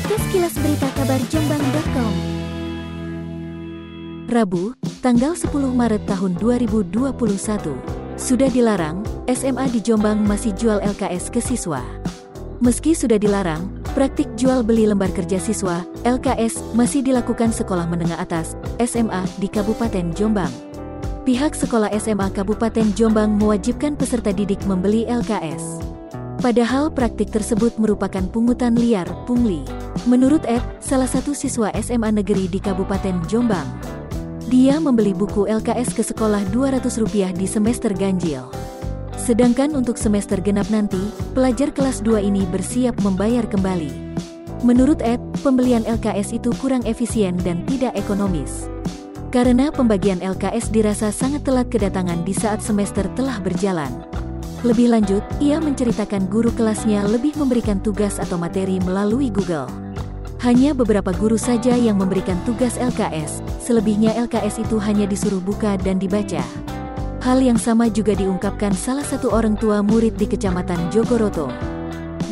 Podcast Kilas Berita Kabar Jombang.com Rabu, tanggal 10 Maret tahun 2021 Sudah dilarang, SMA di Jombang masih jual LKS ke siswa Meski sudah dilarang, praktik jual beli lembar kerja siswa, LKS, masih dilakukan sekolah menengah atas, SMA, di Kabupaten Jombang. Pihak sekolah SMA Kabupaten Jombang mewajibkan peserta didik membeli LKS. Padahal praktik tersebut merupakan pungutan liar, pungli. Menurut Ed, salah satu siswa SMA negeri di Kabupaten Jombang, dia membeli buku LKS ke sekolah Rp200 di semester ganjil. Sedangkan untuk semester genap nanti, pelajar kelas 2 ini bersiap membayar kembali. Menurut Ed, pembelian LKS itu kurang efisien dan tidak ekonomis. Karena pembagian LKS dirasa sangat telat kedatangan di saat semester telah berjalan. Lebih lanjut, ia menceritakan guru kelasnya lebih memberikan tugas atau materi melalui Google. Hanya beberapa guru saja yang memberikan tugas LKS, selebihnya LKS itu hanya disuruh buka dan dibaca. Hal yang sama juga diungkapkan salah satu orang tua murid di Kecamatan Jogoroto.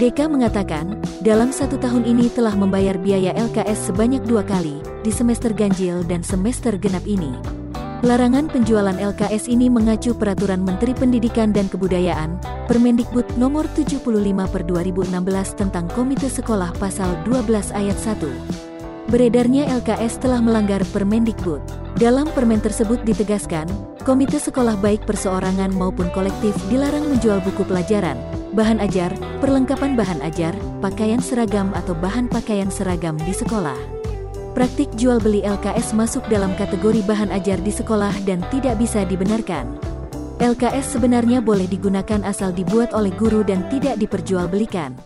Deka mengatakan, dalam satu tahun ini telah membayar biaya LKS sebanyak dua kali, di semester ganjil dan semester genap ini. Larangan penjualan LKS ini mengacu Peraturan Menteri Pendidikan dan Kebudayaan, Permendikbud Nomor 75 per 2016 tentang Komite Sekolah Pasal 12 Ayat 1. Beredarnya LKS telah melanggar Permendikbud. Dalam permen tersebut ditegaskan, komite sekolah baik perseorangan maupun kolektif dilarang menjual buku pelajaran, bahan ajar, perlengkapan bahan ajar, pakaian seragam atau bahan pakaian seragam di sekolah. Praktik jual beli LKS masuk dalam kategori bahan ajar di sekolah dan tidak bisa dibenarkan. LKS sebenarnya boleh digunakan asal dibuat oleh guru dan tidak diperjualbelikan.